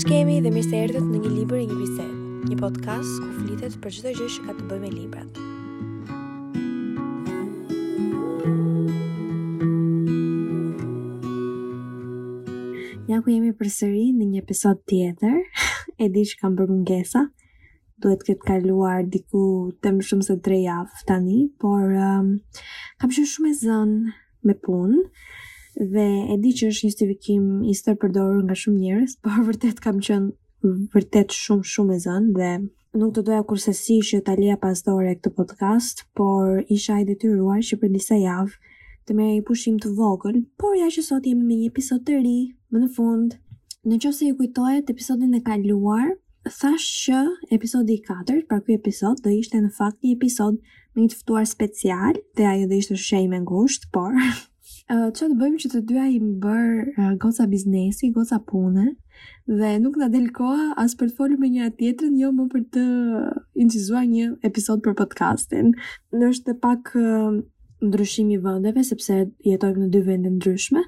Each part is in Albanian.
Ç'kemi dhe mirë se erdhët në një libër e një bisedë, një podcast ku flitet për çdo gjë që ka të bëjë me librat. Ja ku jemi përsëri në një episod tjetër. e di që kam bërë mungesa. Duhet të ketë kaluar diku te më shumë se tre javë tani, por um, kam qenë shumë e zënë me punë dhe e di që është justifikim i stërpërdorur nga shumë njerëz, por vërtet kam qenë vërtet shumë shumë e zënë dhe nuk do doja kurrsesi që ta lija pas dore këtë podcast, por isha e detyruar që për disa javë të merrja një pushim të vogël, por ja që sot jemi me një episod të ri, më në fund. Në qoftë se ju kujtohet episodin e kaluar, Thashë që episodi i katërt, pra ky episod, do ishte në fakt një episod me një të ftuar special, dhe ajo do ishte shoqja ime e ngushtë, por... ç'të bëjmë që të dyja jemi bërë goca biznesi, goca pune, dhe nuk na del koha as për të folur me njëra tjetrën, jo më për të incizuar një episod për podcastin. Na është pak ndryshimi i vendeve, sepse jetojmë në dy vende të ndryshme,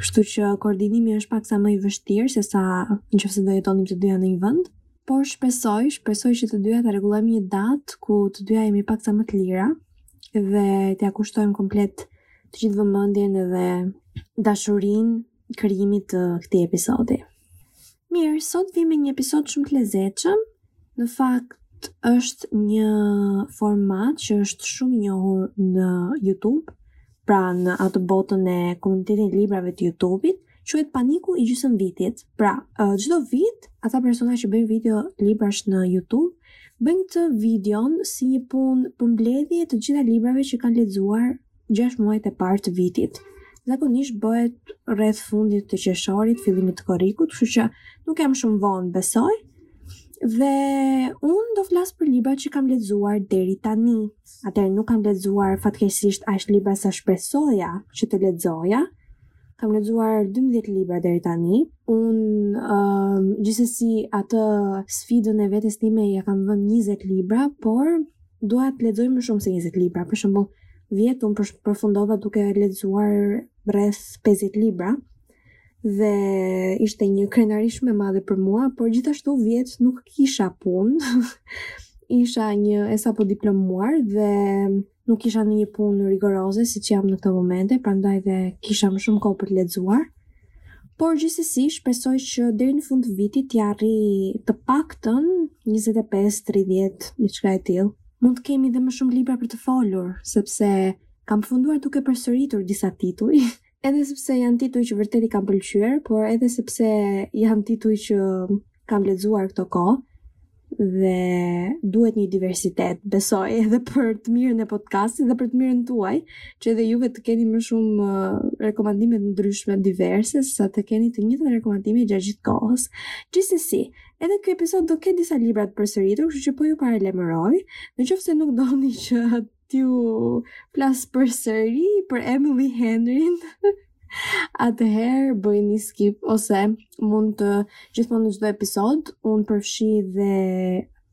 Kështu që koordinimi është paksa më i vështirë se sa në qoftë se do jetonim të dyja në një vend. Por shpresoj, shpresoj që të dyja të rregullojmë një datë ku të dyja jemi paksa më të lira dhe t'ia kushtojmë komplet të gjithë vëmendjen dhe dashurinë krijimit të këtij episodi. Mirë, sot vijmë me një episod shumë të lezetshëm, Në fakt, është një format që është shumë i njohur në YouTube, pra në atë botën e komunitetit e librave të YouTube-it, quhet Paniku i gjysmëvitit. Pra, çdo vit, ata persona që bëjnë video librash në YouTube, bëjnë këtë videon si një punë përmbledhjeje të gjitha librave që kanë lexuar Gjashtë muajt e parë të vitit zakonisht bëhet rreth fundit të qershorit, fillimit të korrikut, kështu që nuk jam shumë vonë, besoj. Dhe unë do flas për libra që kam lexuar deri tani. Atëherë nuk kam lexuar fatkeqësisht aq libra sa shpresoja që të lexoja. Kam lexuar 12 libra deri tani. Unë um, gjithsesi atë sfidën e vetes time ia kam vënë 20 libra, por Dua të lexoj më shumë se njëzet libra, për shembull, vjet unë përfundova duke lexuar rreth pesëdhjetë libra dhe ishte një krenari shumë e madhe për mua, por gjithashtu vjet nuk kisha punë, isha një e sapodiplomuar dhe nuk isha në një punë rigoroze siç jam në këto momente, prandaj dhe kisha më shumë kohë për të lexuar. Por gjithsesi shpresoj që deri në fund të vitit t'i arrij të paktën 25, 30, diçka e tillë. Mund të kemi dhe më shumë libra për të folur, sepse kam përfunduar duke përsëritur disa tituj, edhe sepse janë tituj që vërtet i kam pëlqyer, por edhe sepse janë tituj që kam lexuar këto kohë dhe duhet një diversitet, besoj, edhe për të mirën e podcastit dhe për të mirën tuaj, që edhe juve të keni më shumë uh, rekomandime të ndryshme diverse, sesa të keni të njëjtat rekomandime gjatë gjithë kohës. Gjithsesi, edhe ky episod do ketë disa libra të përsëritur, kështu që po ju paralajmëroj, në qoftë se nuk doni që T'ju flas përsëri për Emily Henryn. Atëherë bëj një skip ose mund të gjithmonë në çdo episod unë përfshij dhe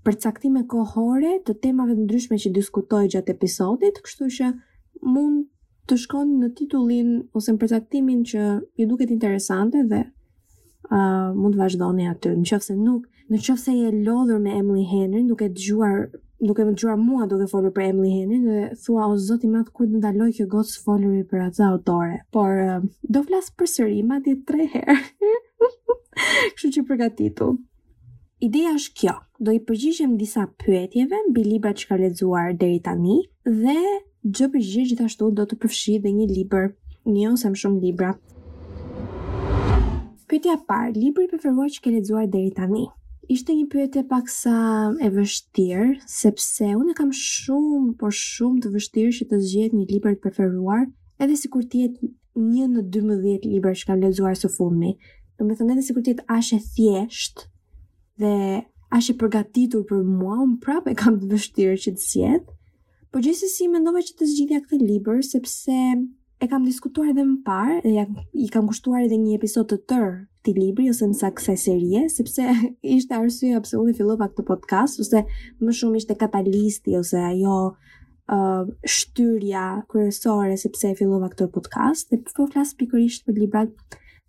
përcaktime kohore të temave të ndryshme që diskutoj gjatë episodit, kështu që mund të shkoni në titullin ose në përcaktimin që ju duket interesante dhe uh, mund të vazhdoni aty. Në qoftë se nuk, në qoftë se je lodhur me Emily Henry, duke dëgjuar, duke më dëgjuar mua duke folur për Emily Henry, dhe thua o Zot i madh kur do ndalojë kjo gocë së folur për atë autore. Por uh, do flas përsëri, madje tre herë. Kështu që përgatitu. Ideja është kjo, do u përgjigjem disa pyetjeve mbi librat që kam lexuar deri tani dhe Çdo përgjigje gjithashtu do të përfshijë dhe një libër, një ose më shumë libra. Pyetja e parë, libri i preferuar që ke lexuar deri tani? Ishte një pyetje paksa e vështirë, sepse unë kam shumë, por shumë të vështirë që të zgjedh një libër të preferuar, edhe sikur të jetë një në 12 libra që kam lexuar së fundmi. Domethënë edhe sikur të jetë aq e thjeshtë dhe aq e përgatitur për mua, unë prapë e kam të vështirë që të zgjedh. Por gjithsesi mendova që të zgjidhja këtë libër sepse e kam diskutuar edhe më parë dhe ja, i kam kushtuar edhe një episod të tërë këtij libri ose më saktë kësaj serie, sepse ishte arsyeja pse unë fillova këtë podcast ose më shumë ishte katalisti ose ajo uh, shtyrja kryesore se pse e fillova këtë podcast dhe po flas pikërisht për librat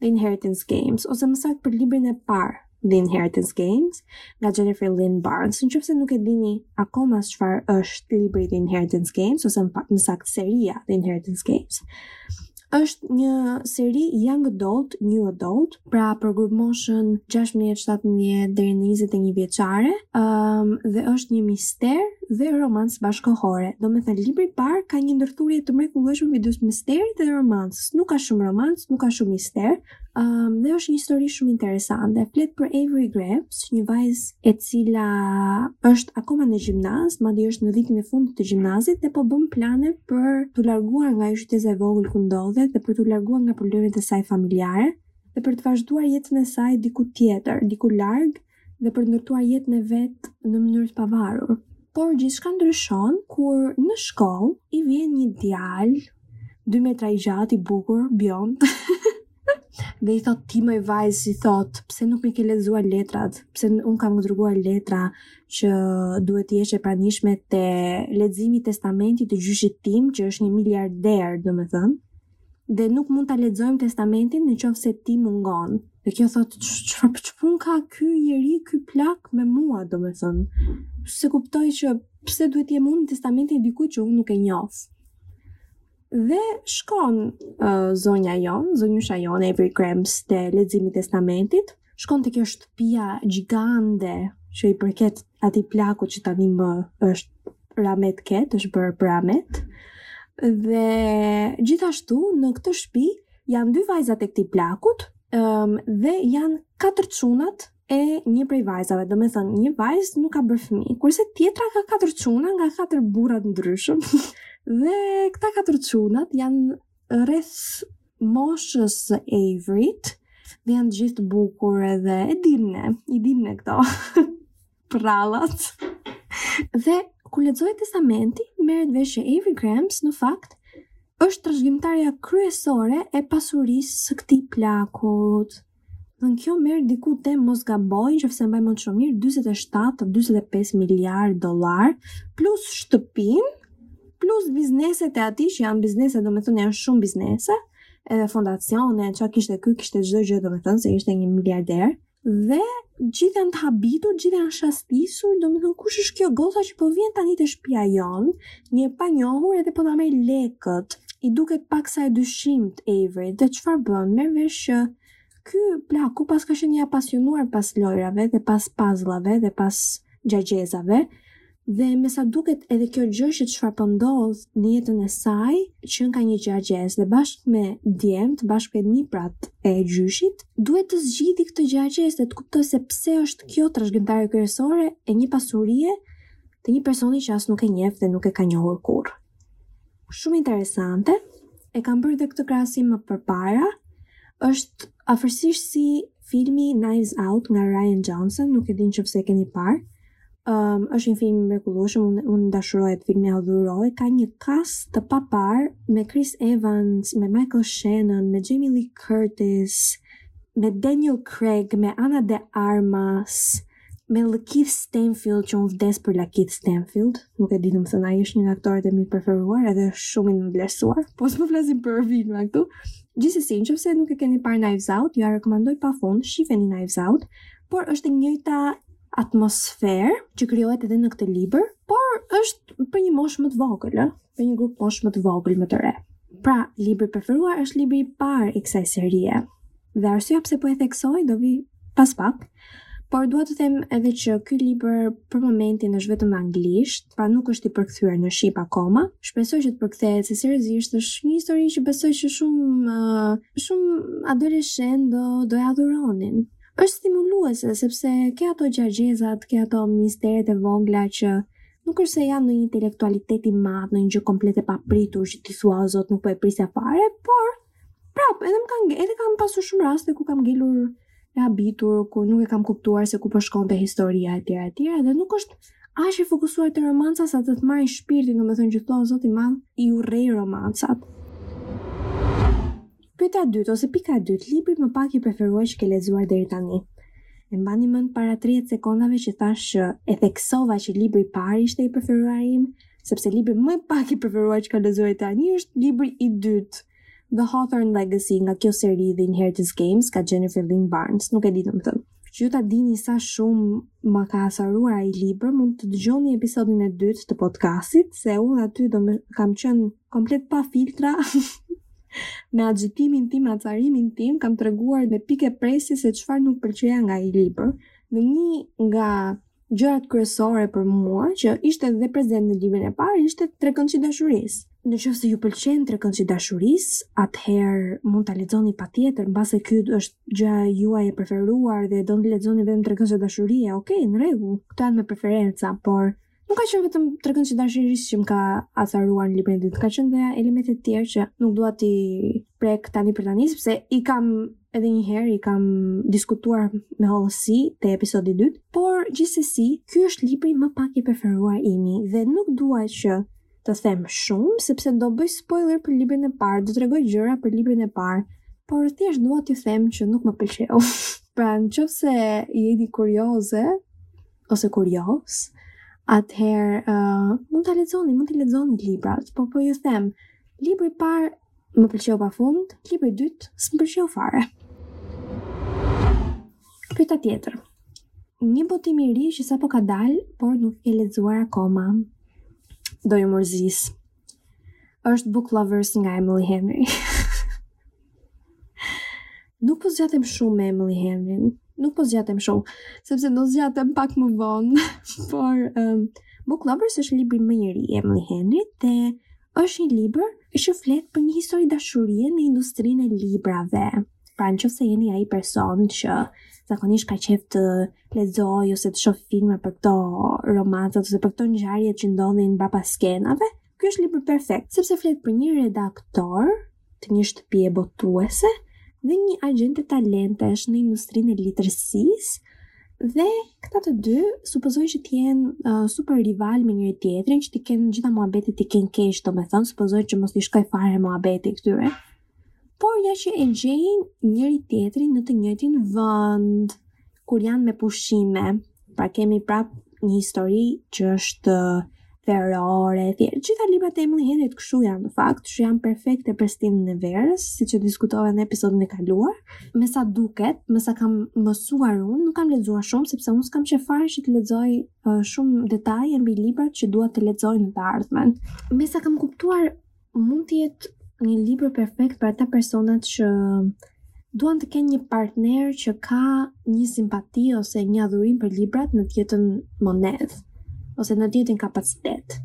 The Inheritance Games ose më saktë për librin e parë The Inheritance Games, nga Jennifer Lynn Barnes. Në qoftë se nuk e dini akoma se çfarë është libri The Inheritance Games, ose më saktë seria The Inheritance Games, është një seri young adult, new adult, pra për grupmoshën 16-17 deri në 21 vjeçare, um, dhe është një mister dhe romancë bashkëkohore. Domethënë, libri i parë ka një ndërthurje të mrekullueshme midis misterit dhe romancës. Nuk ka shumë romancë, nuk ka shumë mister, Dhe është një histori shumë interesante. Flet për Avery Grambs, një vajzë e cila është akoma në gjimnaz, madje është në vitin e fundit të gjimnazit dhe po bën plane për t'u larguar nga qyteza e vogël ku ndodhet dhe për t'u larguar nga problemet e saj familjare dhe për të vazhduar jetën e saj diku tjetër, diku larg dhe për të ndërtuar jetën e vet në mënyrë të pavarur. Por gjithçka ndryshon kur në shkollë i vjen një djalë dy metra i gjatë, i bukur, bjond. dhe i thotë ti moj vajzë i thotë, pse nuk m'i ke lexuar letrat? Pse unë kam dërguar letra që duhet të jesh e pranishme te leximi i testamentit të gjyshit tim, që është një miliarder, domethënë. dhe nuk mund ta lexojmë testamentin në qoftë se ti mungon. Dhe kjo thotë, çfarë për ç'punë ka ky njeri, ky plak me mua, domethënë. S'e kuptoj që pse duhet t'jem unë në testamentin e dikujt që unë nuk e njoh. Dhe shkon uh, zonja jonë, zonjusha jonë, Avery Grambs, te leximi i testamentit, shkon te kjo shtëpia gjigande që i përket atij plakut që tanimë është rahmet ket, është bërë për rahmet. Dhe gjithashtu në këtë shtëpi janë dy vajzat e këtij plakut um, dhe janë katër çunat e një prej vajzave, domethënë, një vajzë nuk ka bërë fëmijë, kurse tjetra ka katër çuna nga katër burra të ndryshëm, dhe këta katër çunat janë rreth moshës së Averyt dhe janë të gjithë të bukur edhe e dimë ne, i dimë ne këto përrallat. Dhe kur lexohet testamenti, merret vesh që Avery Grambs në fakt është trashëgimtarja kryesore e pasurisë së këtij plakut. Në kjo merr diku te mos gaboj në qoftë se mbaj mend shumë mirë 47 a 45 miliard dollar plus shtëpinë plus bizneset e atij që janë biznese domethënë janë shumë biznese edhe fondacione e ça kishte ky kishte çdo gjë domethënë se ishte një miliarder dhe gjithë janë të habitur gjithë janë shastisur domethënë kush është kjo goca që po vjen tani te shpia jonë Një e panjohur edhe po ta merr lekët. I duket paksa e dyshimtë Averyt dhe çfarë bën? Merr vesh që ky plaku paska qenë i apasionuar pas lojrave dhe pas puzzlave dhe pas gjëegjëzave dhe me sa duket edhe kjo gjë që çfarë po ndodh në jetën e saj qënka një gjëegjëzë dhe bashkë me djemt, bashkë me niprat e gjyshit, duhet të zgjidhë këtë gjëegjëzë dhe të kuptojë se pse është kjo trashëgimtare kryesore e një pasurie të një personi që as nuk e njeh dhe nuk e ka njohur kurrë. Shumë interesante, e kam bërë dhe këtë krahasim më përpara, është afërsisht si filmi Knives Out nga Rian Johnson, nuk e di në qoftë se keni parë, Um, është një film i mrekullueshëm, unë e dashuroj atë film, e adhuroj. Ka një cast të papar me Chris Evans, me Michael Shannon, me Jamie Lee Curtis, me Daniel Craig, me Ana de Armas, Me Lakeith Stanfield që unë vdes për Lakeith Stanfield, nuk e di domethënë, ai është një nga aktorët e mi të preferuar edhe është shumë i nënvlerësuar, po s'po flasim për filma këtu. Gjithsesi, në qoftë se nuk e keni parë Knives Out, jua rekomandoj pa fund, shifeni Knives Out, por është e njëjta atmosferë që krijohet edhe në këtë libër, por është për një moshë më të vogël, për një grupmoshë më të vogël më të re. Pra, libri i preferuar është libri i parë i kësaj serie. Dhe arsyeja pse po e theksoj do vi pas pak. Por dua të them edhe që ky libër për momentin është vetëm në anglisht, pra nuk është i përkthyer në shqip akoma. Shpresoj që të përkthehet se seriozisht është një histori që besoj që shumë shumë adoleshentë do do e adhuronin. Është stimuluese sepse ke ato gjëegjëzat, ke ato misteret e vogla që nuk është se janë në një intelektualitet i madh, në një gjë komplet e papritur që ti thua o zot nuk po e prisja fare, por Prap, edhe më kanë edhe kam pasur shumë raste ku kam ngelur e habitur, ku nuk e kam kuptuar se ku po shkonte historia etj etj dhe nuk është aq e fokusuar te romanca sa të të marrë shpirtin, domethënë që thua Zoti i Madh, i urrej romancat. Pyetja e dytë ose pika e dytë, libri më pak i preferuar që ke lexuar deri tani. E mbani mend para 30 sekondave që thashë që e theksova që libri i parë ishte i preferuari im, Sepse libri më pak i preferuar që kam lexuar tani është libri i dytë The Hawthorne Legacy nga kjo seri The Inheritance Games nga Jennifer Lynn Barnes, nuk e di domethënë. Që ju ta dini sa shumë më ka acaruar ai libër, mund të dëgjoni episodin e dytë të podcastit, se unë aty do me, kam qenë komplet pa filtra me agjitimin tim, acarimin tim, kam treguar me pikë e presje se çfarë nuk pëlqeja nga ai libër. Dhe një nga Gjërat kryesore për mua që ishte dhe prezent në librin e parë ishte trekëndëshi i dashurisë. Në qoftë se ju pëlqen trekëndëshi i dashurisë, atëherë mund ta lexoni patjetër, mbase ky është gjëja juaj e preferuar dhe do të lexoni vetëm trekëndësh dashurie. Okej, në rregull. Këto janë me preferenca, por nuk ka qenë vetëm trekëndëshi i dashurisë që më ka acaruar në librin e dytë. Ka qenë dhe elemente të tjerë që nuk dua t'i prek tani për tani sepse i kam edhe një herë i kam diskutuar me hollësi te episodi i dytë, por gjithsesi, ky është libri më pak i preferuar i imi dhe nuk dua që të them shumë sepse do bëj spoiler për librin e parë, do tregoj gjëra për librin e parë, por thjesht dua t'ju them që nuk më pëlqeu. pra, në qoftë se jeni kurioze ose kurioz, atëherë uh, mund ta lexoni, mund të lexoni librat, por po ju them, libri i parë Më pëlqeu pa fund, libri i dytë s'më pëlqeu fare. Pyetja tjetër. Një botim i ri që sapo ka dalë, por nuk e ke lexuar akoma. Do ju mërzis. Është Book Lovers nga Emily Henry. nuk po zgjatem shumë me Emily Henry. Nuk po zgjatem shumë, sepse do zgjatem pak më vonë, por um, Book Lovers është libri më i ri i Emily Henry dhe është një libër që flet për një histori dashurie në industrinë e librave. Pra në qoftë se jeni ai person që zakonisht ka qejf të lexojë ose të shofi filma për këto romancat ose për këto ngjarje që ndodhin prapa skenave, ky është libër perfekt, sepse flet për një redaktor të një shtëpie botuese dhe një agjente talentesh në industrinë e letërsisë dhe këta të dy supozoj që të jenë uh, super rivalë me njëri tjetrin, që t'i kenë gjitha muhabetet t'i kenë keq, do me thënë, supozoj që mos t'i shkojë fare muhabeti këtyre. Por ja që e gjejnë njëri tjetrin në të njëjtin vënd, kur janë me pushime, Pra kemi prap një histori që është verore, e thjeshtë. Gjitha librat e Emily Henry kështu janë në fakt, që janë perfekte për stinën e verës, siç e diskutova në episodin e kaluar. Me sa duket, me sa kam mësuar unë, nuk kam lexuar shumë sepse unë s'kam qejf fare që të lexoj uh, shumë detaje mbi librat që dua të lexoj në të ardhmen. Me sa kam kuptuar, Mund të jetë një libër perfekt për ata personat që duan të kenë një partner që ka një simpati ose një adhurim për librat në të njëjtën monedhë ose në të njëjtin kapacitet.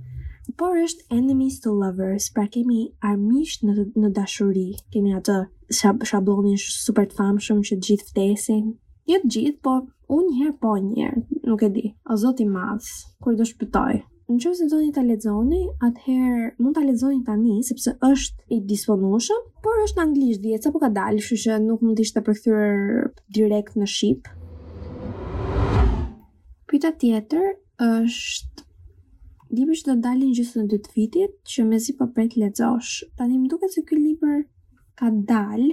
Por është enemies to lovers, pra kemi armiqt në, në dashuri. Kemi atë shab shablonin super të famshëm që të gjithë vdesin. Jo të gjithë, po unë një herë po e një, nuk e di. O zot i madh, kur do shpëtoj. Në qoftë se doni ta lexoni, atëherë mund ta lexoni tani sepse është i disponueshëm, por është në anglisht dhe sapo ka dalë, kështu që nuk mund të ishte përkthyer direkt në shqip. Pyetja tjetër është libri që do të dalë në gjysmën e dytë të vitit, që mezi po pret ta lexosh. Tani më duket se ky libër ka dalë,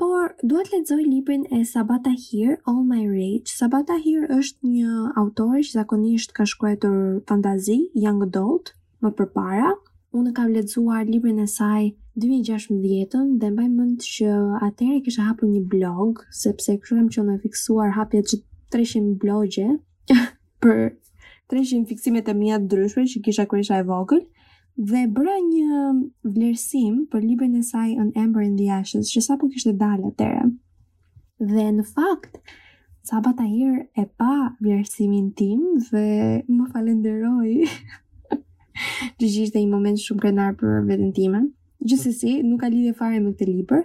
Por, dua të lexoj librin e Sabaa Tahir, All My Rage. Sabaa Tahir është një autore që zakonisht ka shkruar fantazi, young adult, më përpara. Unë kam lexuar librin e saj 2016-ën dhe mbaj mend që atëherë kisha hapur një blog, sepse kështu kam qenë e fiksuar hapja që 300 blogje për 300 fiksime të mia të ndryshme që kisha kur isha e vogël. dhe bëra një vlerësim për librin e saj An Ember in the Ashes, që sapo kishte dalë atëherë. Dhe në fakt, Sabaa Tahir e pa vlerësimin tim dhe më falenderoi, gjë që ishte një moment shumë krenar për veten time. Gjithsesi, nuk ka lidhje fare me këtë libër,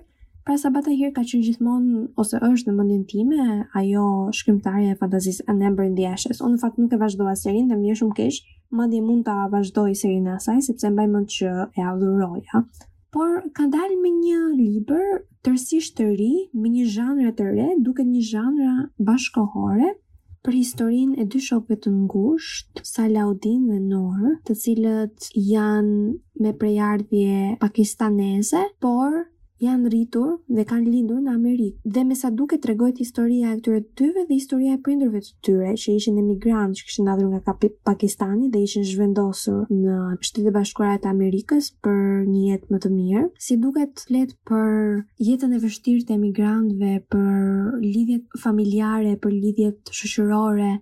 Pra Sabaa Tahir ka qenë gjithmonë ose është në mendjen time ajo shkrimtarja e fantazisë An Ember in the Ashes. Unë në fakt nuk e vazhdova serinë dhe më vjen shumë keq, Madje mund ta vazhdoj serinë e saj sepse mbaj mend që e adhuroja. Por ka dalë me një libër tërësisht të ri, me një zhanre të re, duket një zhanre bashkëkohore, për historinë e dy shokëve të ngushtë, Salaudin dhe Nur, të cilët janë me prejardhje pakistaneze, por Janë rritur dhe kanë lindur në Amerikë dhe me sa duket tregohet historia e këtyre të dyve dhe historia e prindërve të tyre që ishin emigrantë që kishin ardhur nga Pakistani dhe ishin zhvendosur në Shtetet e Bashkuara të Amerikës për një jetë më të mirë. Si duket flet për jetën e vështirë të emigrantëve, për lidhjet familjare, për lidhjet shoqërore,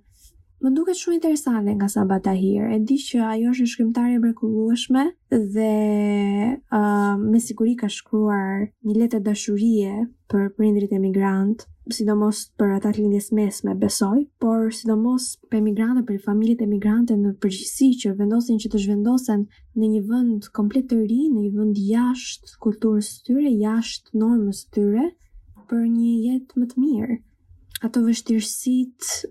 Më duket shumë interesante nga Sabaa Tahir. E di që ajo është një shkrimtare e mrekullueshme dhe uh, me siguri ka shkruar një letër dashurie për prindërit emigrantë, sidomos për ata të Lindjes së Mesme, besoj, por sidomos për emigrantët, për familjet emigrante në përgjithësi që vendosin që të zhvendosen në një vend komplet të ri, në një vend jashtë kulturës së tyre, jashtë normës së tyre, për një jetë më të mirë. ato vështirësitë,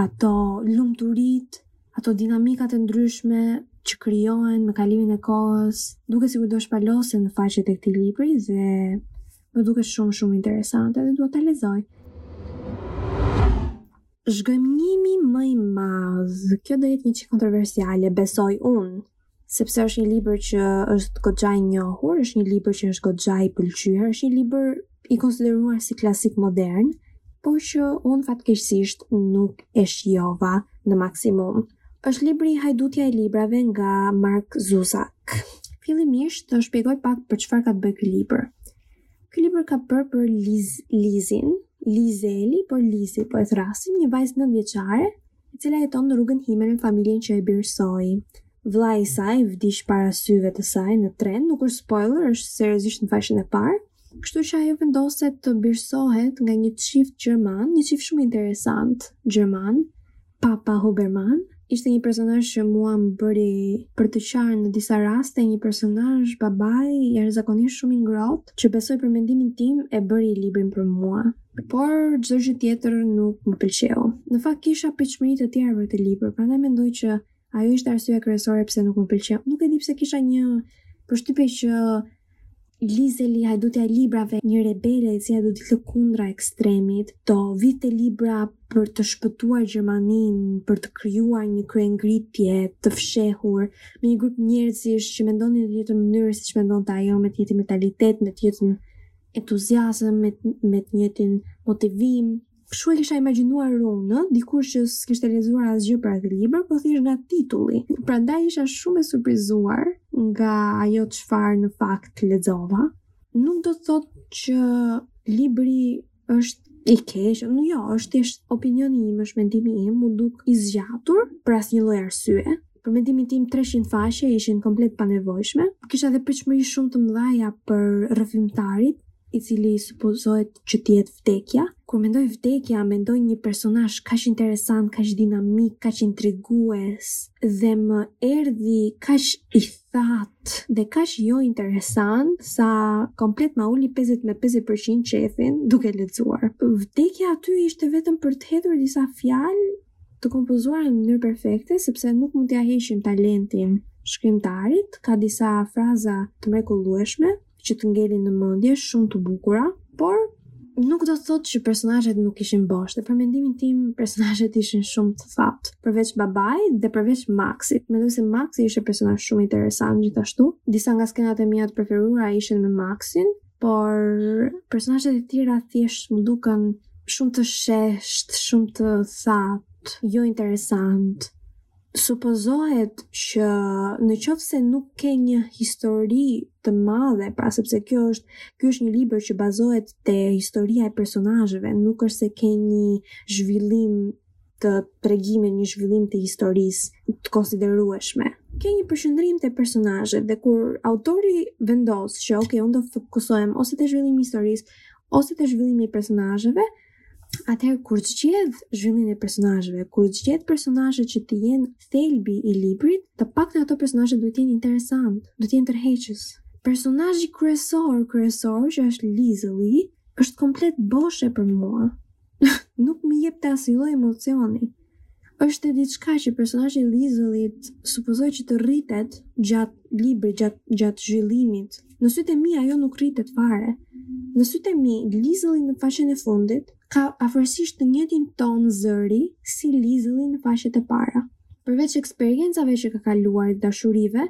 ato lumturitë, ato dinamikat e ndryshme që krijohen me kalimin e kohës, duket sikur do shpalosen në faqet e këtij libri dhe më duket shumë shumë interesante dhe dua ta lexoj. Zhgënjimi më i madh, kjo do jetë një çik kontroversiale, besoj unë. sepse është një libër që është goxha i njohur, është një libër që është goxha i pëlqyer, është një libër i konsideruar si klasik modern, por që unë fatkeqësisht nuk e shijova në maksimum. Është libri Hajdutja e librave nga Mark Zusak. Fillimisht të shpjegoj pak për çfarë ka të bëjë ky libër. Ky libër ka të bëjë për Liz, Lizin, Lizeli, por Lizi po e thrasim, një vajzë 9 vjeçare e cila jeton në rrugën Himel në familjen që e birësoi. Vëllai i saj vdiq para syve të saj në tren, nuk është spoiler, është seriozisht në faqen e parë. Kështu që ajo vendoset të birësohet nga një çift gjerman, një çift shumë interesant gjerman, Papa Huberman, ishte një personazh që mua më bëri për të qarë në disa raste, një personazh babai jashtëzakonisht shumë i ngrohtë, që besoj për mendimin tim e bëri librin për mua. Por çdo gjë tjetër nuk më pëlqeu. Në fakt kisha pritshmëri të tjera për këtë libër, prandaj mendoj që ajo ishte arsyeja kryesore pse nuk më pëlqeu. Nuk e di pse kisha një përshtypje që Lizeli, hajdutja e librave, një rebele e cila do dilte kundra ekstremizmit, do vidhte libra për të shpëtuar Gjermaninë, për të krijuar një kryengritje të fshehur me një grup njerëzish që mendonin në të njëjtën mënyrë siç mendonte ajo, me të njëjtin mentalitet, me të njëjtën entuziazëm, me, me të njëjtin motivim. Kështu e kisha imagjinuar unë, dikush që s'kishte lexuar asgjë për atë libër, po thjesht nga titulli. Prandaj isha shumë e surprizuar nga ajo çfarë në fakt lexova. Nuk do të thotë që libri është i keq, jo, është thjesht opinioni im, është mendimi im, m'u duk i zgjatur për asnjë lloj arsye. Për mendimin tim treqind faqe ishin komplet panevojshme. Kisha edhe pritshmëri shumë të mëdha për rrëfimtarin, i cili supozohet që të jetë vdekja. Kur mendoj vdekja, mendoj një personazh kaq interesant, kaq dinamik, kaq intrigues dhe më erdhi kaq i thatë dhe kaq jo interesant sa komplet ma uli pesëdhjetë me pesëdhjetë për qind qejfin duke lexuar. Vdekja aty ishte vetëm për të hedhur disa fjalë të kompozuara në mënyrë perfekte sepse nuk mund t'ia heqim talentin shkrimtarit, ka disa fraza të mrekullueshme që të ngelin në mendje, shumë të bukura, por nuk do të thotë që personazhet nuk ishin bosh dhe për mendimin tim personazhet ishin shumë të thatë, përveç babait dhe përveç Maksit. Mendoj se Maksi ishte personazh shumë interesant gjithashtu. Disa nga skenat e mia të preferuara ishin me Maksin, por personazhet e tjera thjesht m'u dukën shumë të sheshtë, shumë të thatë, jo interesant. Supozohet që në qoftë se nuk ke një histori të madhe, pra sepse kjo është, ky është një libër që bazohet te historia e personazheve, nuk është se ke një zhvillim të tregimit, një zhvillim të historisë të konsiderueshme ke një përqendrim te personazhet dhe kur autori vendos që ok, unë do fokusohem ose te zhvillimi i historisë, ose te zhvillimi i personazheve, atëherë kur zgjedh zhvillimin e personazheve, kur zgjedh personazhet që të jenë thelbi i librit, të paktën ato personazhe duhet të jenë interesant, duhet të jenë tërheqës. Personazhi kryesor, kryesor që është Lizeli, është komplet boshe për mua. nuk më jepte asnjë lloj emocioni. Është diçka që personazhi i Lizëllit supozohet që të rritet gjatë librit, gjatë gjatë zhvillimit. Në sytë e mi ajo nuk rritet fare. Në sytë e mi, Lizëlli në faqen e fundit ka afërsisht të njëjtin ton zëri si Lizëlli në faqet e para. Përveç eksperiencave që ka kaluar dhe dashurive,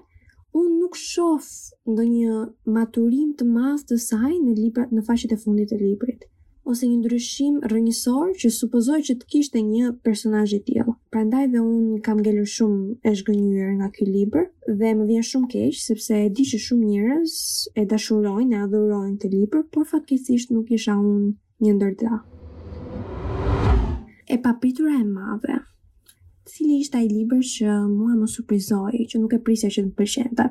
unë nuk shof ndonjë maturim të madh të saj në librat në faqet e fundit të librit. ose një ndryshim rrënjësor që supozohet që të kishte një personazh i tillë. Prandaj dhe unë kam ngelur shumë e zhgënjyer nga ky libër dhe më vjen shumë keq sepse e di që shumë njerëz e dashurojnë, e adhurojnë këtë libër, por fatkeqësisht nuk isha unë një ndër ta. E papritura e madhe. Cili ishte ai libër që mua më surprizoi, që nuk e prisja që të më pëlqente?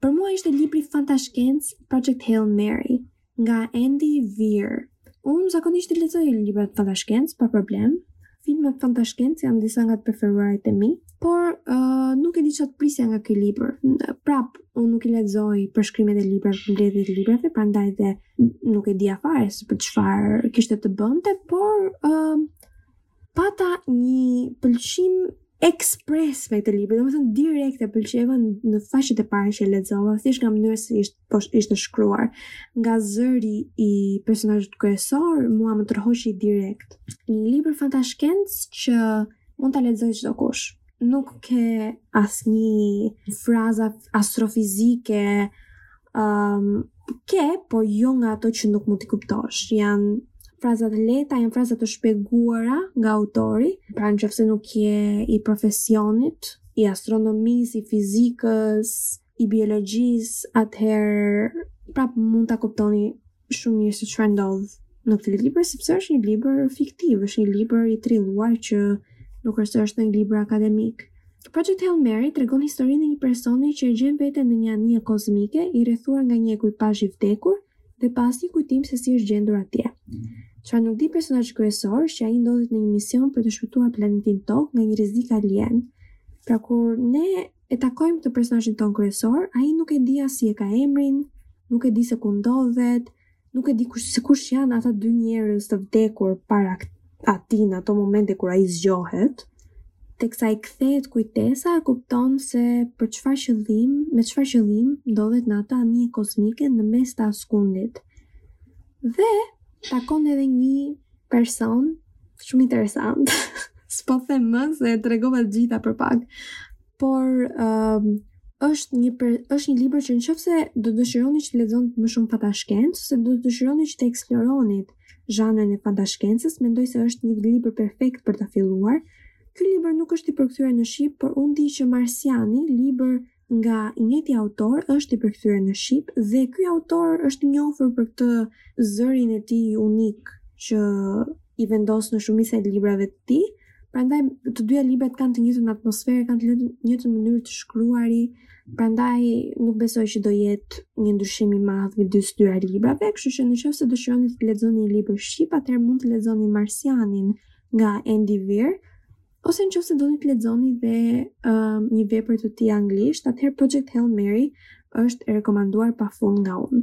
Për mua ishte libri fantashkencë, Project Hail Mary, Nga Andy Weir. Unë zakonisht i lexoj librat fantashkencë pa problem. Filmat fantashkencë janë disa nga të preferuarit e mi, por uh, nuk e di ça të prisja nga ky libër. Prap, unë nuk i lexoj përshkrimet e librave, përmbledhjet e librave, prandaj dhe nuk e dija fare se për çfarë kishte të bënte, por uh, Pata një pëlqim ekspres me këtë libër, domethënë direkt e pëlqeva në faqet e para që e lexova, thjesht nga mënyra se si ishte, po ishte shkruar, nga zëri i personazhit kryesor, mua më tërhoqi direkt. Një libër fantashkencë që mund ta lexojë çdo kush. Nuk ke asnjë fraza astrofizike, ke, po jo nga ato që nuk mund t'i kuptosh. Janë fraza të lehta, janë fraza të shpjeguara nga autori. Pra në qoftë se nuk je i profesionit, i astronomisë, i fizikës, i biologjisë, atëherë prapë mund ta kuptoni shumë mirë se çfarë ndodh në këtë libër, sepse është një libër fiktiv, është një libër i trilluar që nuk është se është një libër akademik. Project Hail Mary tregon historinë e një personi që e gjen veten në një anije kozmike i rrethuar nga një ekuipazh i vdekur dhe pa asnjë kujtim se si është gjendur atje. Çfarë nuk di personazhi kryesor është që ai ndodhet në një mision për të shpëtuar planetin Tokë nga një rrezik alien. Pra kur ne E takojmë këtë personazhin tonë kryesor, ai nuk e di as si e ka emrin, nuk e di se ku ndodhet, nuk e di se kush, se kush janë ata dy njerëz të vdekur para atij në ato momente kur ai zgjohet, teksa i kthehet kujtesa kupton se për çfarë qëllim, me çfarë qëllim ndodhet në atë anije kozmike në mes të askundit. Dhe takon edhe një person shumë interesant. S'po them më se e tregova gati të gjitha për pak. Por um, është një per, është një libër që në qoftë se do dëshironi që të lexoni më shumë fantashkencë, ose do dëshironi që të eksploroni zhanrin e fantashkencës, mendoj se është një libër perfekt për ta filluar. Ky libër nuk është i përkthyer në shqip, por unë di që Marsiani, libër nga i njëjti autor është i përkthyer në shqip dhe ky autor është i njohur për këtë zërin e tij unik që i vendos në shumicën e librave të tij. Prandaj të dyja librat kanë të njëjtën atmosferë, kanë të njëjtën mënyrë të shkruari, prandaj nuk besoj që do jetë një ndryshim i madh midis dy librave, kështu që në qoftë se dëshironi të lexoni një libër shqip, atëherë mund të lexoni Marsianin nga Andy Weir, Ose në qoftë se doni të lexoni dhe uh, një vepër të tij anglisht, atëherë Project Hail Mary është e rekomanduar pa fund nga unë.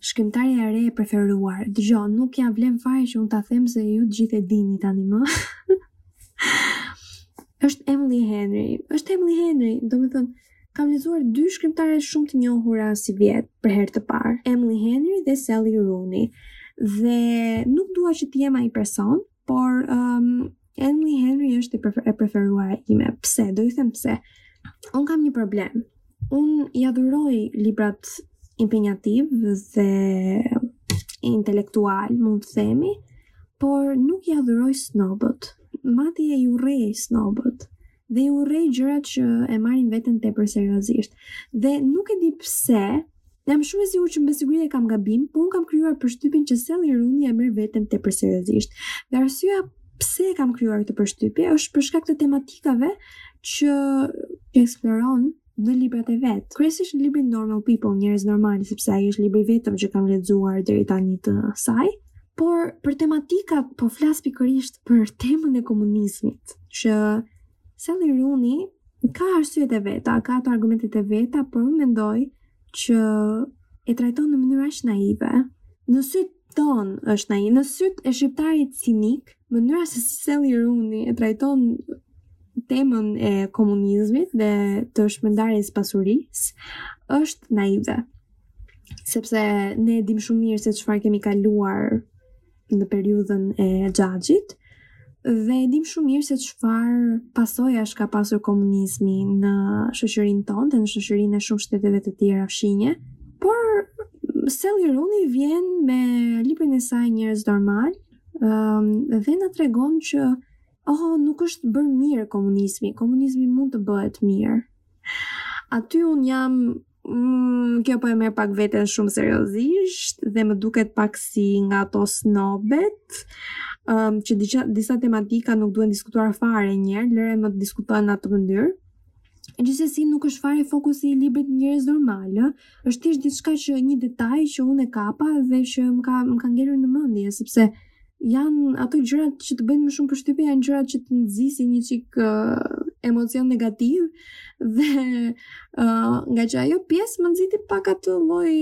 Shkrimtari e re e preferuar, dëgjo, nuk ia vlen fare që unë ta them se ju të gjithë e dini tanimë. është Emily Henry. Është Emily Henry, domethënë, kam lexuar dy shkrimtare shumë të njohura sivjet për herë të parë, Emily Henry dhe Sally Rooney. Dhe nuk dua që të jem ai person, Por um, Emily Henry është e preferuara ime. Pse? Do ju them pse. Unë kam një problem. Unë i adhuroj librat impenjativë dhe intelektualë, mund të themi, por nuk i adhuroj snobët. Madje i urrej snobët. dhe i urrej gjërat që e marrin veten tepër seriozisht. Dhe nuk e di pse, jam shumë e sigurt që me siguri e kam gabim, po unë kam krijuar përshtypjen që Sally Rooney e merr veten tepër seriozisht. Dhe arsyeja pse e kam krijuar këtë përshtypje është për shkak të tematikave që eksploron në librat e vet. Kryesisht në librin Normal People, njerëz normalë, sepse ai është libri i vetëm që kam lexuar deri tani të saj. Por për tematika po flas pikërisht për temën e komunizmit, që Sally Rooney ka arsyet e veta, ka ato argumentet e veta, por unë mendoj që e trajton në mënyrë aq naive. Në sytë tanë është naive, në sytë e shqiptarit cinik, mënyra se si Sally Rooney e trajton temën e komunizmit dhe të shpërndarjes së pasurisë, është naive. Sepse ne e dimë shumë mirë se çfarë kemi kaluar në periudhën e xhaxhit, Dhe e dimë shumë mirë se çfarë pasojash ka pasur komunizmi në shoqërinë tonë dhe në shoqërinë e shumë shteteve të tjera fqinje. Por Sally Rooney vjen me librin e saj Njerëz Normalë um, dhe na tregon që oh, nuk është bërë mirë komunizmi, komunizmi mund të bëhet mirë. Aty unë jam Mm, kjo po e merr pak veten shumë seriozisht dhe më duket pak si nga ato snobet, um, që disa, disa tematika nuk duhen diskutuar fare një herë, lëre më të diskutojnë në atë mënyrë. Gjithsesi nuk është fare fokusi i librit te Njerëz normalë, është thjesht diçka që një detaj që unë e kapa dhe që më ka, më ka ngelur në mendje, sepse janë ato gjërat që të bëjnë më shumë përshtypje janë gjërat që të nxisin një çik uh, emocion negativ dhe uh, nga që ajo pjesë më nxiti pak atë lloj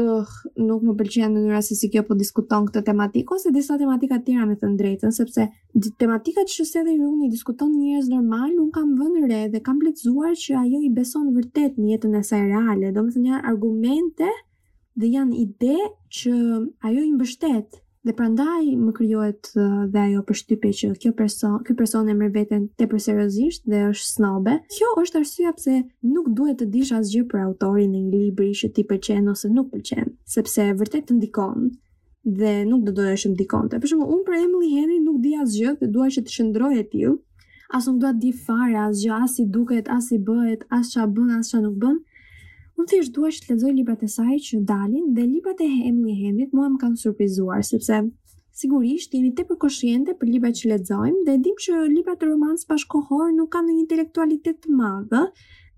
uh, nuk më pëlqen mënyra se si kjo po diskuton këtë tematikë ose disa tematika të tjera me thënë të drejtën sepse tematikat që Sally Rooney i diskuton Njerëz normalë un kam vënë re dhe kam lexuar që ajo i beson vërtet në jetën e saj reale domethënë janë argumente dhe janë ide që ajo i mbështet dhe prandaj më krijohet dhe ajo përshtypje që kjo person, ky person e merr veten tepër seriozisht dhe është snobe. Kjo është arsyeja pse nuk duhet të dish asgjë për autorin e një libri që ti pëlqen ose nuk pëlqen, sepse vërtet të ndikon. dhe nuk do doja që të më ndikonte. Për shembull, unë për Emily Henry nuk di asgjë dhe dua që të qëndrojë e tillë. As nuk dua të di fare asgjë, as si duket, as si bëhet, as çfarë bën, as çfarë nuk bën. Unë thjesht dua që të lexoj librat e saj që dalin dhe librat e Emily Henry mua më kanë surprizuar sepse sigurisht jemi tepër koshiente për librat që lexojmë dhe e dimë që librat romancë bashkëkohorë nuk kanë një intelektualitet të madh,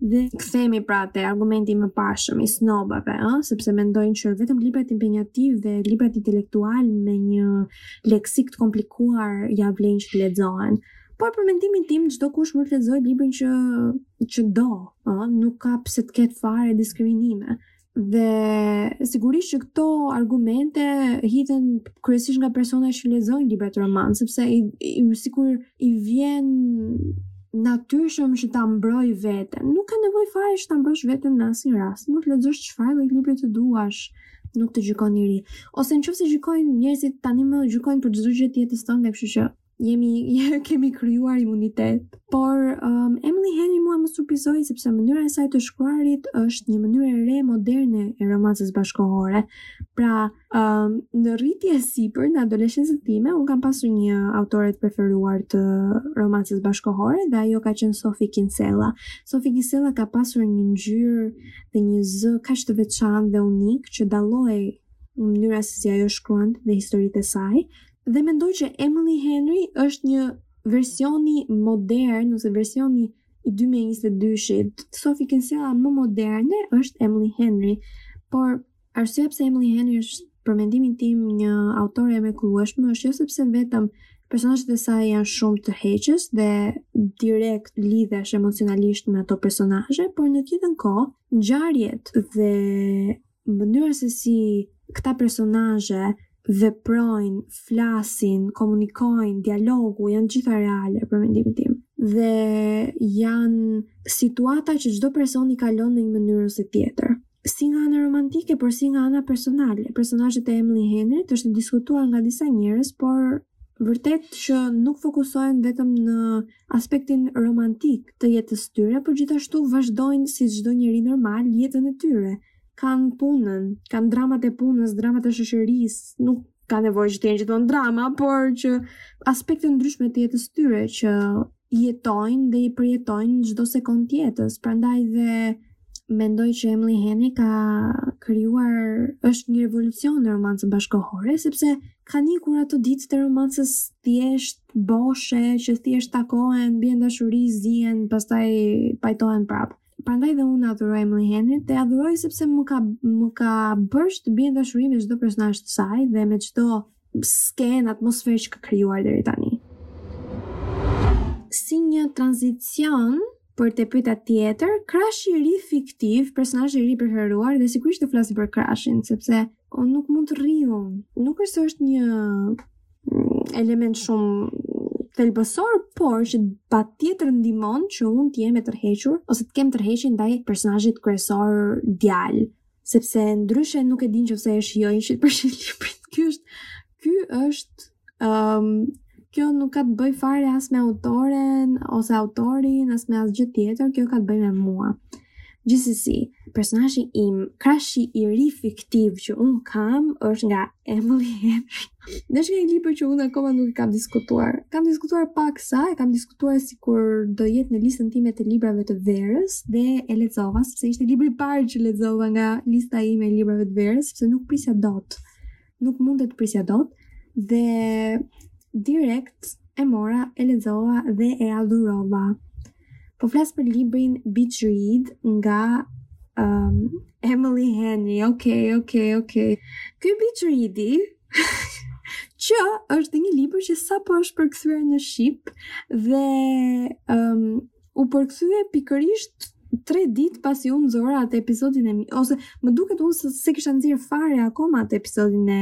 Dhe kthehemi pra te argumenti i mëparshëm i snobave, ë, sepse mendojnë që vetëm librat impenjativë dhe librat intelektual me një leksik të komplikuar ia vlen që të lexohen. Por për mendimin tim, çdokush mund të lexojë librin që që do, ë, nuk ka pse të ketë fare diskriminime. Dhe sigurisht që këto argumente hidhen kryesisht nga persona që lexojnë libra romancë, sepse i, i sikur i vjen natyrshëm që ta mbrojnë veten. Nuk ka nevojë fare që ta mbrosh veten në asnjë rast. Mund të lexosh çfarë lloj libri të duash, nuk të gjykon njeri. Ose në qoftë se gjykojnë njerëzit tanimë gjykojnë për çdo gjë të jetës tonë, kështu që jemi kemi krijuar imunitet. Por um, Emily Henry mua më surprizoi sepse mënyra e saj e të shkruarit është një mënyrë e re moderne e romancës bashkëkohore. Pra, um, në rritje e sipër në adoleshencën time, un kam pasur një autore të preferuar të romancës bashkëkohore dhe ajo ka qenë Sophie Kinsella. Sophie Kinsella ka pasur një ngjyrë dhe një zë kaq të veçantë dhe unik që dallohej mënyra se si ajo shkruante dhe historitë e saj, Dhe mendoj që Emily Henry është një versioni modern ose versioni i 2022-shit. Sophie Kinsella më moderne është Emily Henry, por arsyeja pse Emily Henry është për mendimin tim një autore e mrekullueshme është jo sepse vetëm personazhet e saj janë shumë tërheqës dhe direkt lidhesh emocionalisht me ato personazhe, por në të njëjtën kohë ngjarjet dhe Mënyra se si këta personazhe veprojnë, flasin, komunikojnë, dialogu, janë të gjitha reale për mendimin tim. Dhe janë situata që çdo person i kalon në një mënyrë ose tjetër si nga ana romantike, por si nga ana personale. Personazhet e Emily Henry-t është diskutuar nga disa njerëz, por Vërtet që nuk fokusohen vetëm në aspektin romantik të jetës së tyre, por gjithashtu vazhdojnë si çdo njeri normal jetën e tyre. Kanë punën, kanë dramat e punës, dramat e shoqërisë, nuk ka nevojë që të jenë gjithmonë drama, por që aspekte të ndryshme të jetës së tyre që jetojnë dhe i përjetojnë çdo sekond të jetës. Prandaj dhe mendoj që Emily Henry ka krijuar është një revolucion në romancën bashkohore, sepse kanë ikur ato ditë të romancës thjesht boshe, që thjesht takohen, bien në dashuri, zihen, pastaj pajtohen prapë. Prandaj dhe unë adhuroj Emily Henry-t. E adhuroj sepse më ka më ka bërë që të bie në dashuri me çdo personazh të saj dhe me çdo skenë, atmosferë që ka krijuar deri tani. Si një tranzicion për te pyetja tjetër, krashi i ri fiktiv, personazhi i ri preferuar dhe sigurisht do flasim për krashin, sepse O, nuk mund të rri unë. Nuk është se është një mm, element shumë thelbësor, por që patjetër ndihmon që unë të jem e tërhequr, ose të kem tërheqje ndaj personazhit kryesor djalë, sepse ndryshe nuk e di në qoftë se e shijoj njëqind për qind librin. Ky është, ky është Um, kjo nuk ka të bëjë fare as me autoren, ose autorin, as me asgjë tjetër, kjo ka të bëjë me mua. Gjithsesi, personazhi im, krashi i ri fiktiv që unë kam është nga Emily Henry. Në një libër që unë akoma nuk e kam diskutuar. Kam diskutuar paksa, e kam diskutuar sikur do jetë në listën time të librave të verës dhe e lexova sepse ishte libri i parë që lexova nga lista ime e librave të verës, sepse nuk prisja dot Nuk mund të prisja dot dhe direkt e mora, e lexova dhe e adhurova. Po flas për librin Beach Read nga um, Emily Henry. Okej, okay, okej, okay, okej. Okay. Ky Beach Readi që është një libër që sapo është përkthyer në shqip dhe um, u përkthye pikërisht tre ditë pasi unë nxora atë episodin e mirë, ose më duket unë se s'e kisha nxjerr fare akoma atë episodin e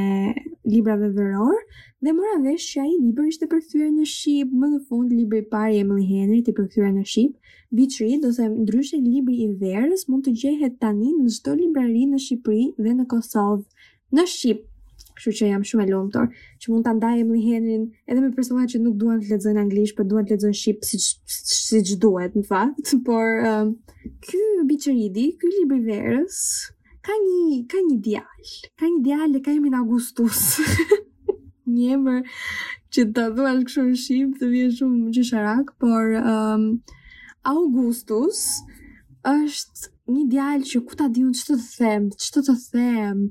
librave verorë dhe mora vesh që ai libër ishte përkthyer në shqip. Më në fund libri i parë i Emily Henry i përkthyer në shqip, Beach Read ose ndryshe libri i verës mund të gjehet tani në çdo librari në Shqipëri dhe në Kosovë. në shqip. Kështu që jam shumë e lumtur që mund ta ndaj Emily Henryn edhe me persona që nuk duan të lexojnë anglisht, por duan të lexojnë shqip siç siç duhet në fakt, por um, ky Beach Read-i, ky libri i verës ka një ka një djalë, ka një djalë e ka emrin Augustus. një emër që ta thuash kështu në shqip të vjen shumë qesharak, por um, Augustus është Një djalë që ku ta di unë ç'të të them, ç'të të them.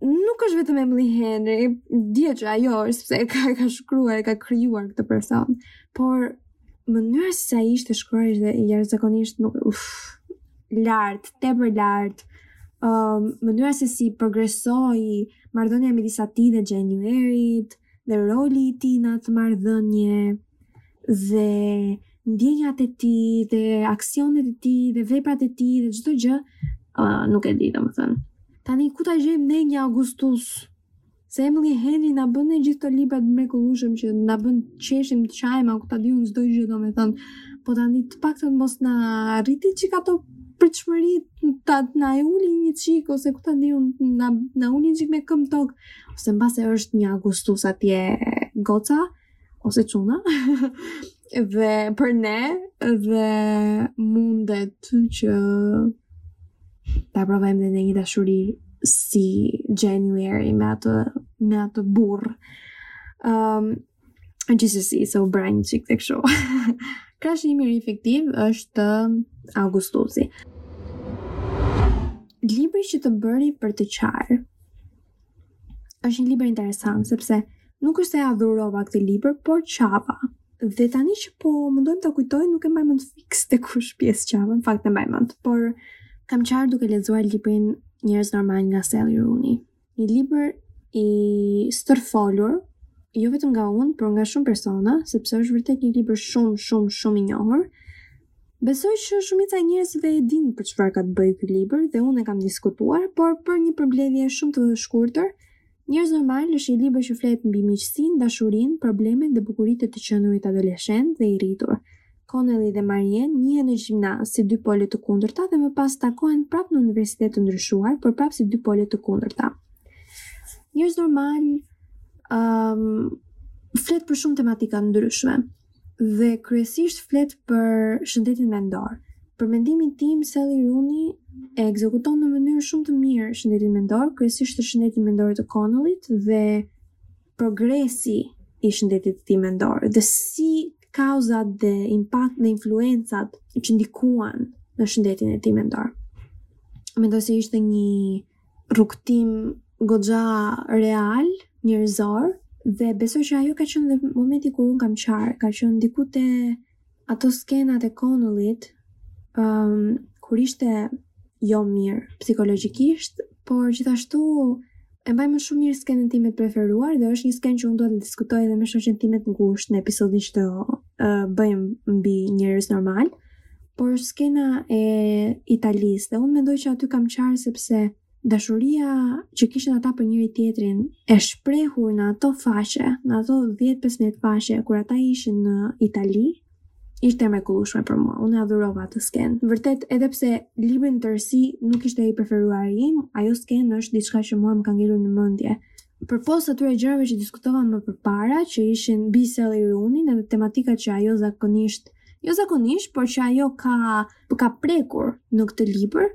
Nuk është vetëm Emily Henry, dihet që ajo është sepse e ka e ka shkruar, e ka krijuar këtë person, por mënyra se si ai ishte shkruar ishte jashtëzakonisht nuk uf, lart, tepër lart. Ëm um, mënyra se si progresoi marrëdhënia midis atij dhe January-t dhe roli i tij në atë marrëdhënie. dhe ndjenjat e tij dhe aksionet e tij dhe veprat e tij dhe çdo gjë uh, nuk e di domethënë. Tani ku ta gjejmë ne një Augustus? Se Emily Henry na bën ne gjithë këto libra të mrekullueshëm që na bën të qeshim të qajmë, ku ta di unë çdo gjë domethënë. Po tani të paktën mos na rriti çik ato pritshmëritë, na i uli një çik ose ku ta di unë na na uli një çik me këmbë në tokë ose mbase është një Augustus atje goca ose çuna dhe për ne dhe mundet që ta provojmë dhe një dashuri si January me atë me atë burrë. Ëm um, gjithsesi se u bëra një çik kështu. Krashi i mirë fiktiv është Augustusi. Libri që të bëri për të qarë. Është një libër interesant sepse nuk është se adhurova këtë libër, por qava. Dhe tani që po mundohem ta kujtoj, nuk e mbaj mend fiks te kush pjesë qava, në fakt e mbaj mend, por kam qarë duke lexuar librin Njerëz normalë nga Sally Rooney. Një libër i stërfolur, jo vetëm nga unë, por nga shumë persona, sepse është vërtet një libër shumë, shumë, shumë i njohur, Besoj që shumica e njerëzve e dinë për çfarë ka të bëjë ky libër dhe unë e kam diskutuar, por për një përmbledhje shumë të shkurtër, Njerëz Normalë është një libër që flet mbi miqësinë, dashurinë, problemet dhe bukuritë e të qenurit adoleshent dhe i rritur. Connell-i dhe Marianne njihen në gjimnaz si dy pole të kundërta dhe më pas takohen prapë në universitet të ndryshuar, por prapë si dy pole të kundërta. Njerëz Normalë ëm um, flet për shumë tematika të ndryshme. Dhe kryesisht flet për shëndetin mendor. Për mendimin tim, Sally Rooney e ekzekuton në mënyrë shumë të mirë shëndetin mendor, kryesisht shëndetin mendor të Connellit dhe progresi i shëndetit të tij mendor dhe si kauzat dhe impakt dhe influencat që ndikuan në shëndetin e tij mendor. Mendoj se ishte një rrugëtim goxha real, njerëzor dhe besoj që ajo ka qenë dhe momenti kur unë kam qarë, ka qenë diku te ato skenat e Connellit, um, kur ishte jo mirë psikologjikisht, por gjithashtu e mbaj mend shumë mirë skenën time të preferuar dhe është një skenë që unë dua të diskutoj edhe me shoqen time të ngushtë në episodin që do bëjmë mbi njerëz normal, por është skena e Italisë dhe unë mendoj që aty kam qarë sepse dashuria që kishin ata për njëri tjetrin e shprehur në ato faqe, në ato 10-15 faqe kur ata ishin në Itali, ishte e mrekullueshme për mua. Unë e adhurova atë skenë. Vërtet, edhe pse libri në tërësi nuk ishte i preferuari im, ajo skenë është diçka që mua më ka ngelur në mendje. Përpos atyre gjërave që diskutova më përpara, që ishin mbi Sally Rooney-n edhe tematikat që ajo zakonisht, jo zakonisht, por që ajo ka ka prekur në këtë libër,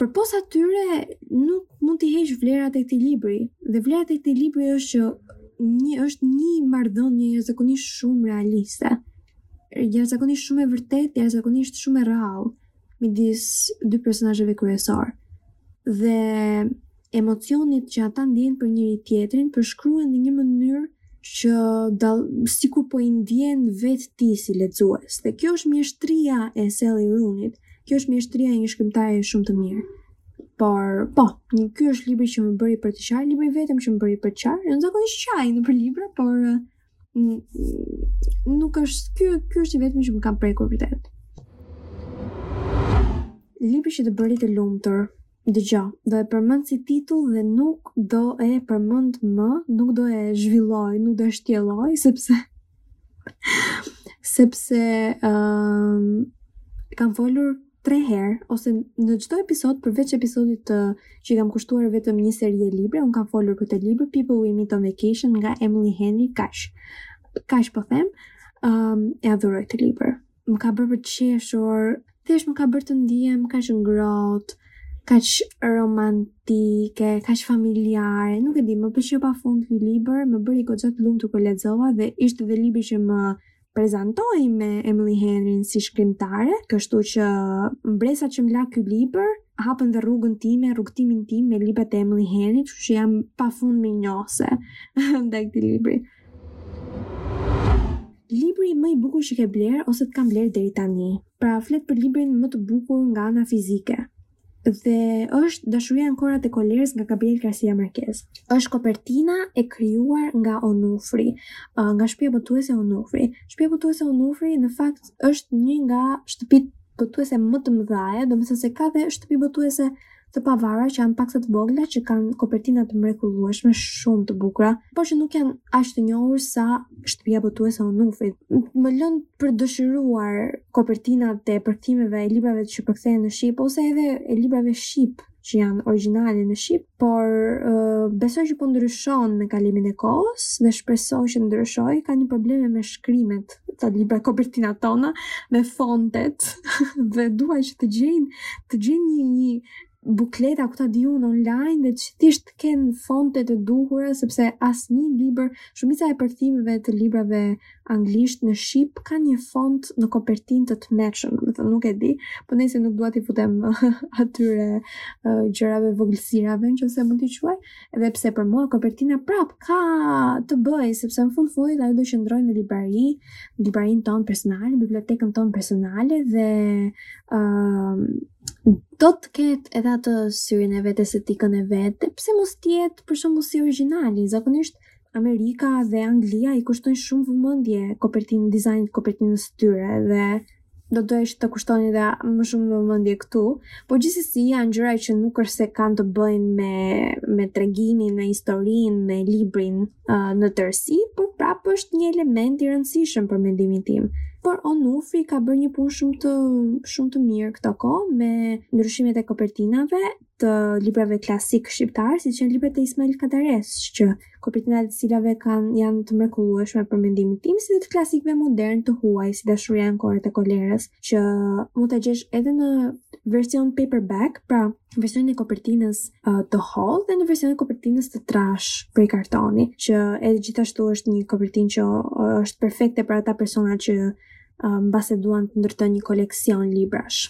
përpos atyre nuk mund t'i heqësh vlerat e këtij libri. Dhe vlerat e këtij libri është që një është një marrëdhënie jashtëzakonisht shumë realiste. Jashtëzakonisht shumë e vërtetë, jashtëzakonisht shumë reale midis dy personazheve kryesor. Dhe Emocionet që ata ndjejnë për njëri-tjetrin përshkruhen në një mënyrë që dal, sikur po i ndjen vetë ti si lexues. Dhe kjo është mjeshtria e Sally Rooney-t, kjo është mjeshtria e një shkrimtare shumë të mirë. Por, po, ky është libri që më bëri për të qarë, libri i vetëm që më bëri për të qarë, unë zakonisht qaj nëpër libra, por nuk është ky ky është i vetmi që më ka prekur vërtet. Libri që të bëri të lumtur. Dëgjo, do e përmend si titull dhe nuk do e përmend më, nuk do e zhvilloj, nuk do e shtjelloj sepse sepse ëm um, kam folur tre herë ose në çdo episod përveç episodit që i kam kushtuar vetëm një serie libri, un kam folur për këtë libër People We Meet on Vacation nga Emily Henry. Kaq, kaq po them, um, e adhuroj këtë libër. Më ka bërë për të qeshur, thjesht më ka bërë të ndihem kaq ngrohtë, kaq romantike, kaq familjare. Nuk e di, më pëlqeu pafund ky libër, më bëri goxha të lumtur kur lexova dhe ishte dhe libri që më prezantohej me Emily Henryn si shkrimtare, kështu që mbresat që më la ky libër hapën dhe rrugën time, rrugëtimin tim me librat e Emily Henry, kështu që jam pa fund mirënjohëse ndaj këtij libri. Libri më i bukur që ke blerë ose të kam blerë deri tani. Pra flet për librin më të bukur nga ana fizike. Dhe është Dashuria në kohërat e kolerës nga Gabriel Garcia Marquez. Është kopertina e krijuar nga Onufri, nga shtëpia botuese Onufri. Shtëpia botuese Onufri në fakt është një nga shtëpitë botuese më të mëdha, domethënë se ka dhe shtëpi botuese të pavarura që janë paksa të vogla që kanë kopertina të mrekullueshme, shumë të bukura, por që nuk janë aq të njohur sa shtëpia botuese e Onufrit. Më lënë për të dëshiruar kopertinat e përkthimeve e librave që përkthehen në shqip ose edhe e librave shqip që janë origjinale në shqip, por uh, besoj që po ndryshon me kalimin e kohës dhe shpresoj që të ndryshojë. Kanë probleme me shkrimet te libra kopertinat tona, me fontet dhe duhet që të gjejnë të gjejnë një, një bukleta ku ta di unë online dhe që thjesht të kenë fontet e duhura sepse asnjë libër, shumica e përkthimeve të librave anglisht në shqip kanë një font në kopertinë të tmerrshëm, domethënë nuk e di, por se nuk dua t'i futem atyre uh, gjërave vogëlsirave nëse mund t'i quaj, edhe pse për mua kopertina prap ka të bëjë sepse në fund fundit ajo do qëndrojë në librari, librarinë tonë personale, bibliotekën tonë personale dhe uh, Do të ketë edhe atë syrin e vet, estetikën e vet, pse mos të jetë për shembull si origjinali? Zakonisht Amerika dhe Anglia i kushtojnë shumë vëmendje kopertinës, dizajnit të kopertinës së tyre dhe do doja që të kushtonin edhe më shumë vëmendje këtu, por gjithsesi janë gjëra që nuk është se kanë të bëjnë me me tregimin, me historinë, me librin. në tërësi, por prapë është një element i rëndësishëm për mendimin tim. Por Onufri ka bërë një punë shumë të shumë të mirë këto kohë me ndryshimet e kopertinave të librave klasikë shqiptarë, siç janë librat e Ismail Kadaresë, që kopertinat e të cilave kanë janë të mrekullueshme për mendimin tim si dhe të klasikëve modernë të huaj si Dashuria në kohërat e kolerës, që mund ta gjesh edhe në version paperback, pra në versionin e kopertinës të hollë dhe në versionin e kopertinës të trashë prej kartoni, që edhe gjithashtu është një kopertinë që është perfekte për ata persona që mbase duan të ndërtojnë një koleksion librash.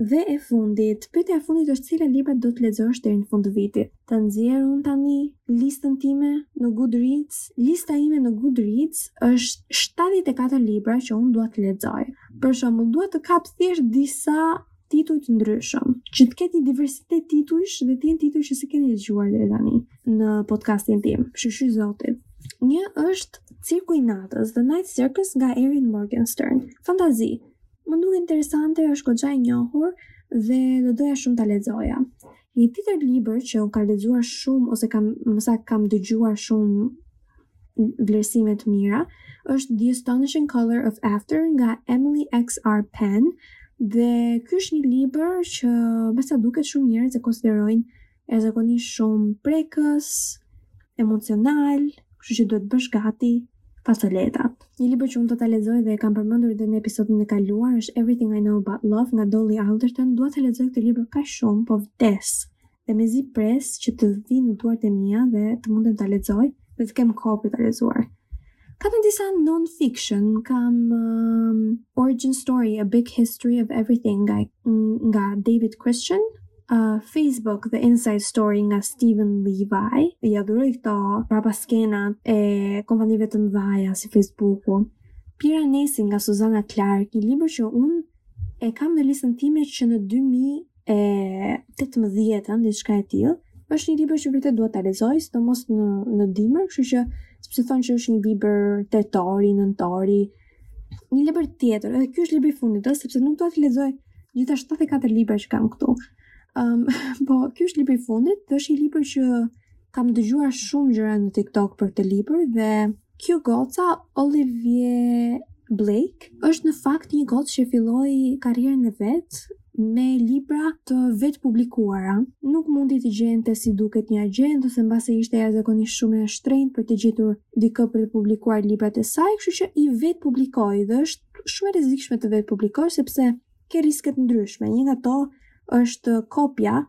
Dhe e fundit, pyetja e fundit është cilat libra do të lexosh deri në fund të vitit? ta nxjerr unë tani listën time në Goodreads. Lista ime në Goodreads është 74 libra që unë dua të lexoj. Për shembull, dua të kap thjesht disa tituj të ndryshëm, që të ketë një diversitet titujsh dhe të jenë tituj që s'i keni dëgjuar deri tani në podcastin tim. Shyqyr Zotit. Një është Cirku i Natës, The Night Circus nga Erin Morgenstern. Fantazi. Më duket interesante, është goxha e njohur dhe do doja shumë ta lexoja. Një tjetër libër që unë kam lexuar shumë ose kam me sa kam dëgjuar shumë vlerësime të mira është The Astonishing Color of After nga Emily X.R. Pan dhe ky është një libër që me sa duket shumë njerëz e konsiderojnë jashtëzakonisht shumë prekës, emocional, kështu që duhet bësh gati facoletat. Një libër që unë do ta lexoj dhe e kam përmendur edhe në episodin e kaluar është Everything I Know About Love nga Dolly Alderton. Dua ta lexoj këtë libër kaq shumë, po vdes. Dhe mezi pres që të vijë në duart e mia dhe të mundem ta lexoj dhe të kem kohë për ta lexuar. Kam edhe disa non-fiction, kam um, Origin Story, A Big History of Everything nga, nga David Christian, Facebook The Inside Story nga Steven Levy i adhuroj këto prapaskenat e kompanive të mdhaja si Facebooku. Piranesi nga Susanna Clarke, një libër që unë e kam në listën time që në 2018, diçka e tillë, është një libër që vërtet dua ta lexoj, sidomos në në dimër, kështu që sepse thonë që është një libër tetori, nëntori, një libër tjetër, edhe ky është libri i fundit, ëh, sepse nuk dua të lexoj gjitha 74 libra që kam këtu. Um, po, ky është libri i fundit, dhe është një libër që kam dëgjuar shumë gjëra në TikTok për këtë libër dhe kjo goca Olivie Blake është në fakt një gocë që filloi karrierën e vet Me libra të vetëpublikuara, nuk mundi të gjente si duket një agjent ose mbase ishte jashtëzakonisht shumë e shtrenjtë për të gjetur dikë për t'i publikuar librat e saj, kështu që i vetëpublikoi dhe është shumë e rrezikshme të vetëpublikosh sepse ke riske të ndryshme. Një nga to është kopja,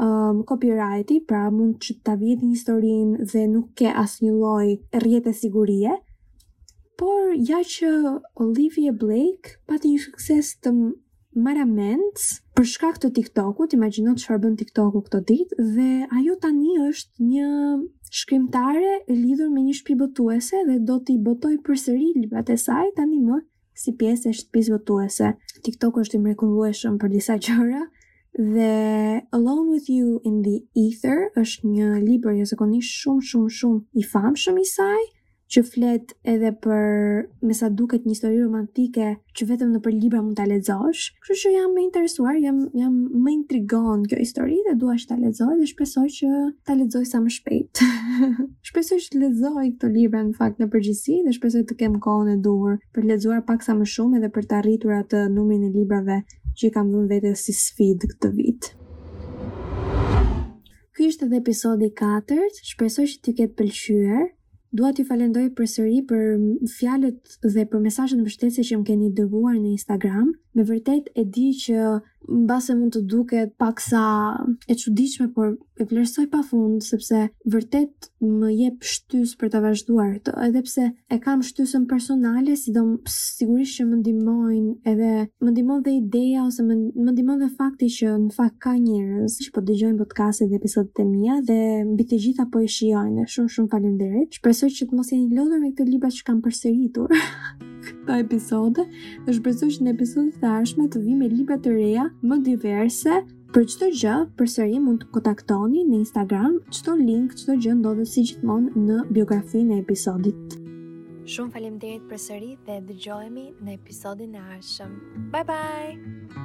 um, copyrighti, pra mund të ta vjedhin historinë dhe nuk ke asnjë lloj rrjete sigurie. Por ja që Olivie Blake pati një sukses të marramendës, për shkak të TikTokut, imagjino çfarë bën TikToku këto ditë dhe ajo tani është një shkrimtare e lidhur me një shtëpi botuese dhe do t'i botojë përsëri librat e saj tani më si pjesë e shtëpisë botuese. TikToku është i mrekullueshëm për disa gjëra dhe Alone with You in the Ether është një libër jashtëzakonisht shumë shumë shumë i famshëm i saj që flet edhe për me sa duket një histori romantike që vetëm nëpër libra mund ta lexosh. Kështu që jam më interesuar, jam jam më intrigon kjo histori dhe dua ta lexoj dhe shpresoj që ta lexoj sa më shpejt. shpresoj që të lexoj këto libra në fakt në përgjithësi dhe shpresoj të kem kohën e duhur për të lexuar pak sa më shumë edhe për të arritur atë numrin e librave që i kam vënë vetes si sfidë këtë vit. Ky është edhe episodi 4, shpresoj që t'ju ketë pëlqyer. Dua t'ju falendoj përsëri për fjalët dhe për mesazhet mbështetëse që më keni dërguar në Instagram. Me vërtetë e di që mbase mund të duket paksa e çuditshme, por e vlerësoj pafund sepse vërtet më jep shtysë për ta vazhduar këtë, edhe pse e kam shtysën personale, sidomos sigurisht që më ndihmojnë edhe më ndihmon dhe ideja ose më më ndihmon dhe fakti që në fakt ka njerëz që po dëgjojnë podcastet dhe episodet e mia dhe mbi të gjitha po i shijojnë shumë shumë faleminderit shpresoj që të mos jeni lodhur me këto libra që kam përsëritur këto episode dhe shpresoj që në episodet e ardhshme të vij me libra të reja më diverse Për çdo gjë, përsëri mund të kontaktoni në Instagram, çdo link, çdo gjë ndodhet si gjithmonë në biografinë e episodit. Shumë faleminderit përsëri dhe dëgjohemi në episodin e ardhshëm. Bye bye.